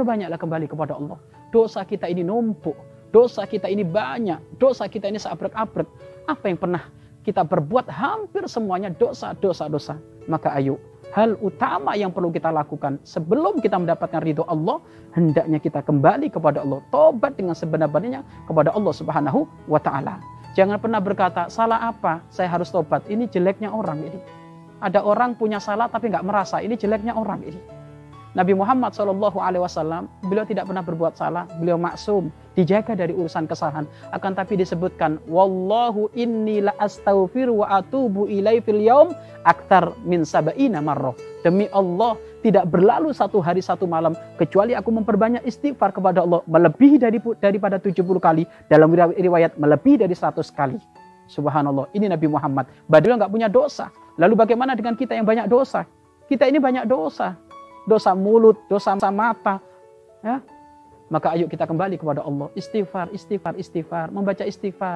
perbanyaklah kembali kepada Allah. Dosa kita ini numpuk, dosa kita ini banyak, dosa kita ini seabrek-abrek. Apa yang pernah kita berbuat hampir semuanya dosa, dosa, dosa. Maka ayo, hal utama yang perlu kita lakukan sebelum kita mendapatkan ridho Allah, hendaknya kita kembali kepada Allah. Tobat dengan sebenar-benarnya kepada Allah Subhanahu wa taala. Jangan pernah berkata, salah apa? Saya harus tobat. Ini jeleknya orang ini. Ada orang punya salah tapi nggak merasa. Ini jeleknya orang ini. Nabi Muhammad Shallallahu Alaihi Wasallam beliau tidak pernah berbuat salah, beliau maksum, dijaga dari urusan kesalahan. Akan tapi disebutkan, Wallahu inni la astaghfir wa atubu ilai fil yaum aktar min sabaina marroh. Demi Allah, tidak berlalu satu hari satu malam kecuali aku memperbanyak istighfar kepada Allah melebihi dari daripada 70 kali dalam riwayat melebihi dari 100 kali. Subhanallah, ini Nabi Muhammad. Beliau nggak punya dosa. Lalu bagaimana dengan kita yang banyak dosa? Kita ini banyak dosa dosa mulut, dosa mata. Ya. Maka ayo kita kembali kepada Allah. Istighfar, istighfar, istighfar. Membaca istighfar.